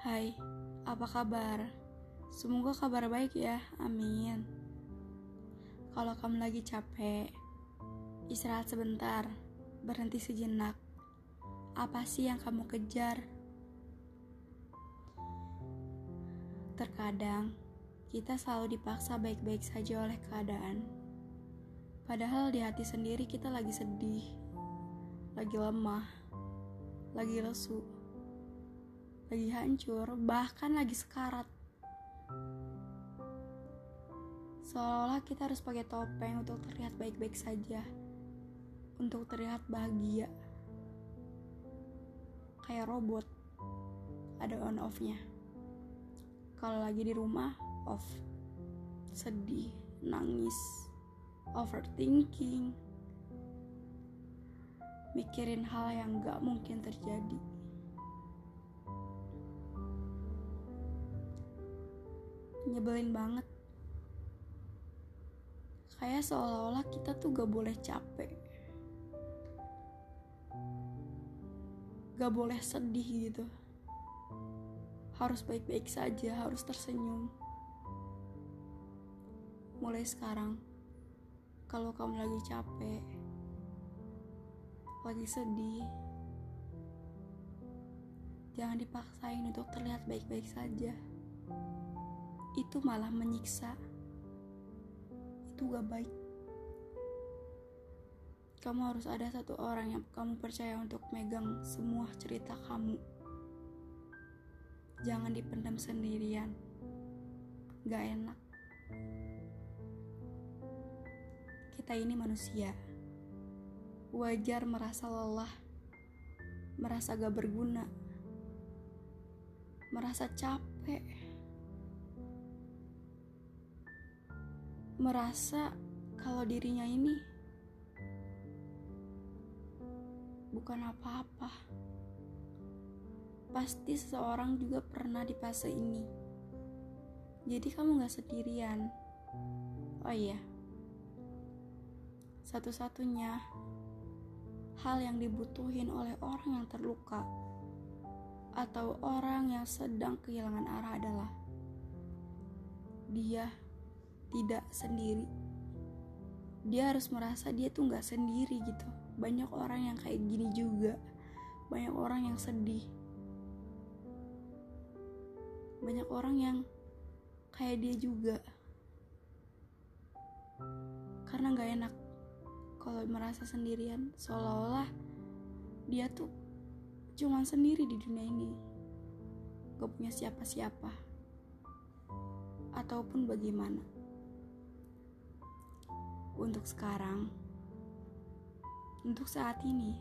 Hai, apa kabar? Semoga kabar baik ya, amin. Kalau kamu lagi capek, istirahat sebentar, berhenti sejenak. Apa sih yang kamu kejar? Terkadang, kita selalu dipaksa baik-baik saja oleh keadaan. Padahal di hati sendiri kita lagi sedih, lagi lemah, lagi lesu lagi hancur, bahkan lagi sekarat. Seolah-olah kita harus pakai topeng untuk terlihat baik-baik saja, untuk terlihat bahagia. Kayak robot, ada on off-nya. Kalau lagi di rumah, off. Sedih, nangis, overthinking, mikirin hal yang gak mungkin terjadi. Nyebelin banget. Kayak seolah-olah kita tuh gak boleh capek. Gak boleh sedih gitu. Harus baik-baik saja harus tersenyum. Mulai sekarang kalau kamu lagi capek lagi sedih jangan dipaksain untuk terlihat baik-baik saja itu malah menyiksa. Itu gak baik. Kamu harus ada satu orang yang kamu percaya untuk megang semua cerita kamu. Jangan dipendam sendirian. Gak enak. Kita ini manusia. Wajar merasa lelah, merasa gak berguna, merasa capek merasa kalau dirinya ini bukan apa-apa. Pasti seseorang juga pernah di fase ini. Jadi kamu gak sendirian. Oh iya, satu-satunya hal yang dibutuhin oleh orang yang terluka atau orang yang sedang kehilangan arah adalah dia tidak sendiri. Dia harus merasa dia tuh nggak sendiri gitu. Banyak orang yang kayak gini juga. Banyak orang yang sedih. Banyak orang yang kayak dia juga. Karena nggak enak kalau merasa sendirian. Seolah-olah dia tuh cuman sendiri di dunia ini. Gak punya siapa-siapa. Ataupun bagaimana untuk sekarang, untuk saat ini,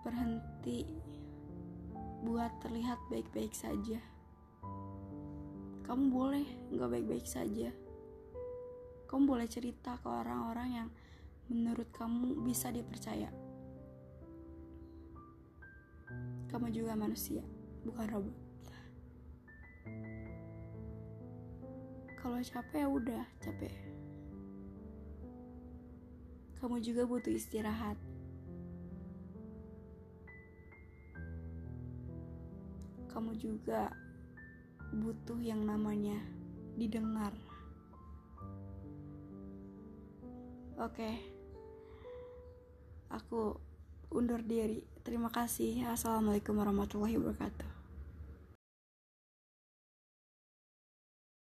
berhenti buat terlihat baik-baik saja. Kamu boleh nggak baik-baik saja. Kamu boleh cerita ke orang-orang yang menurut kamu bisa dipercaya. Kamu juga manusia, bukan robot. Kalau capek ya udah capek. Kamu juga butuh istirahat. Kamu juga butuh yang namanya didengar. Oke. Aku undur diri. Terima kasih. Assalamualaikum warahmatullahi wabarakatuh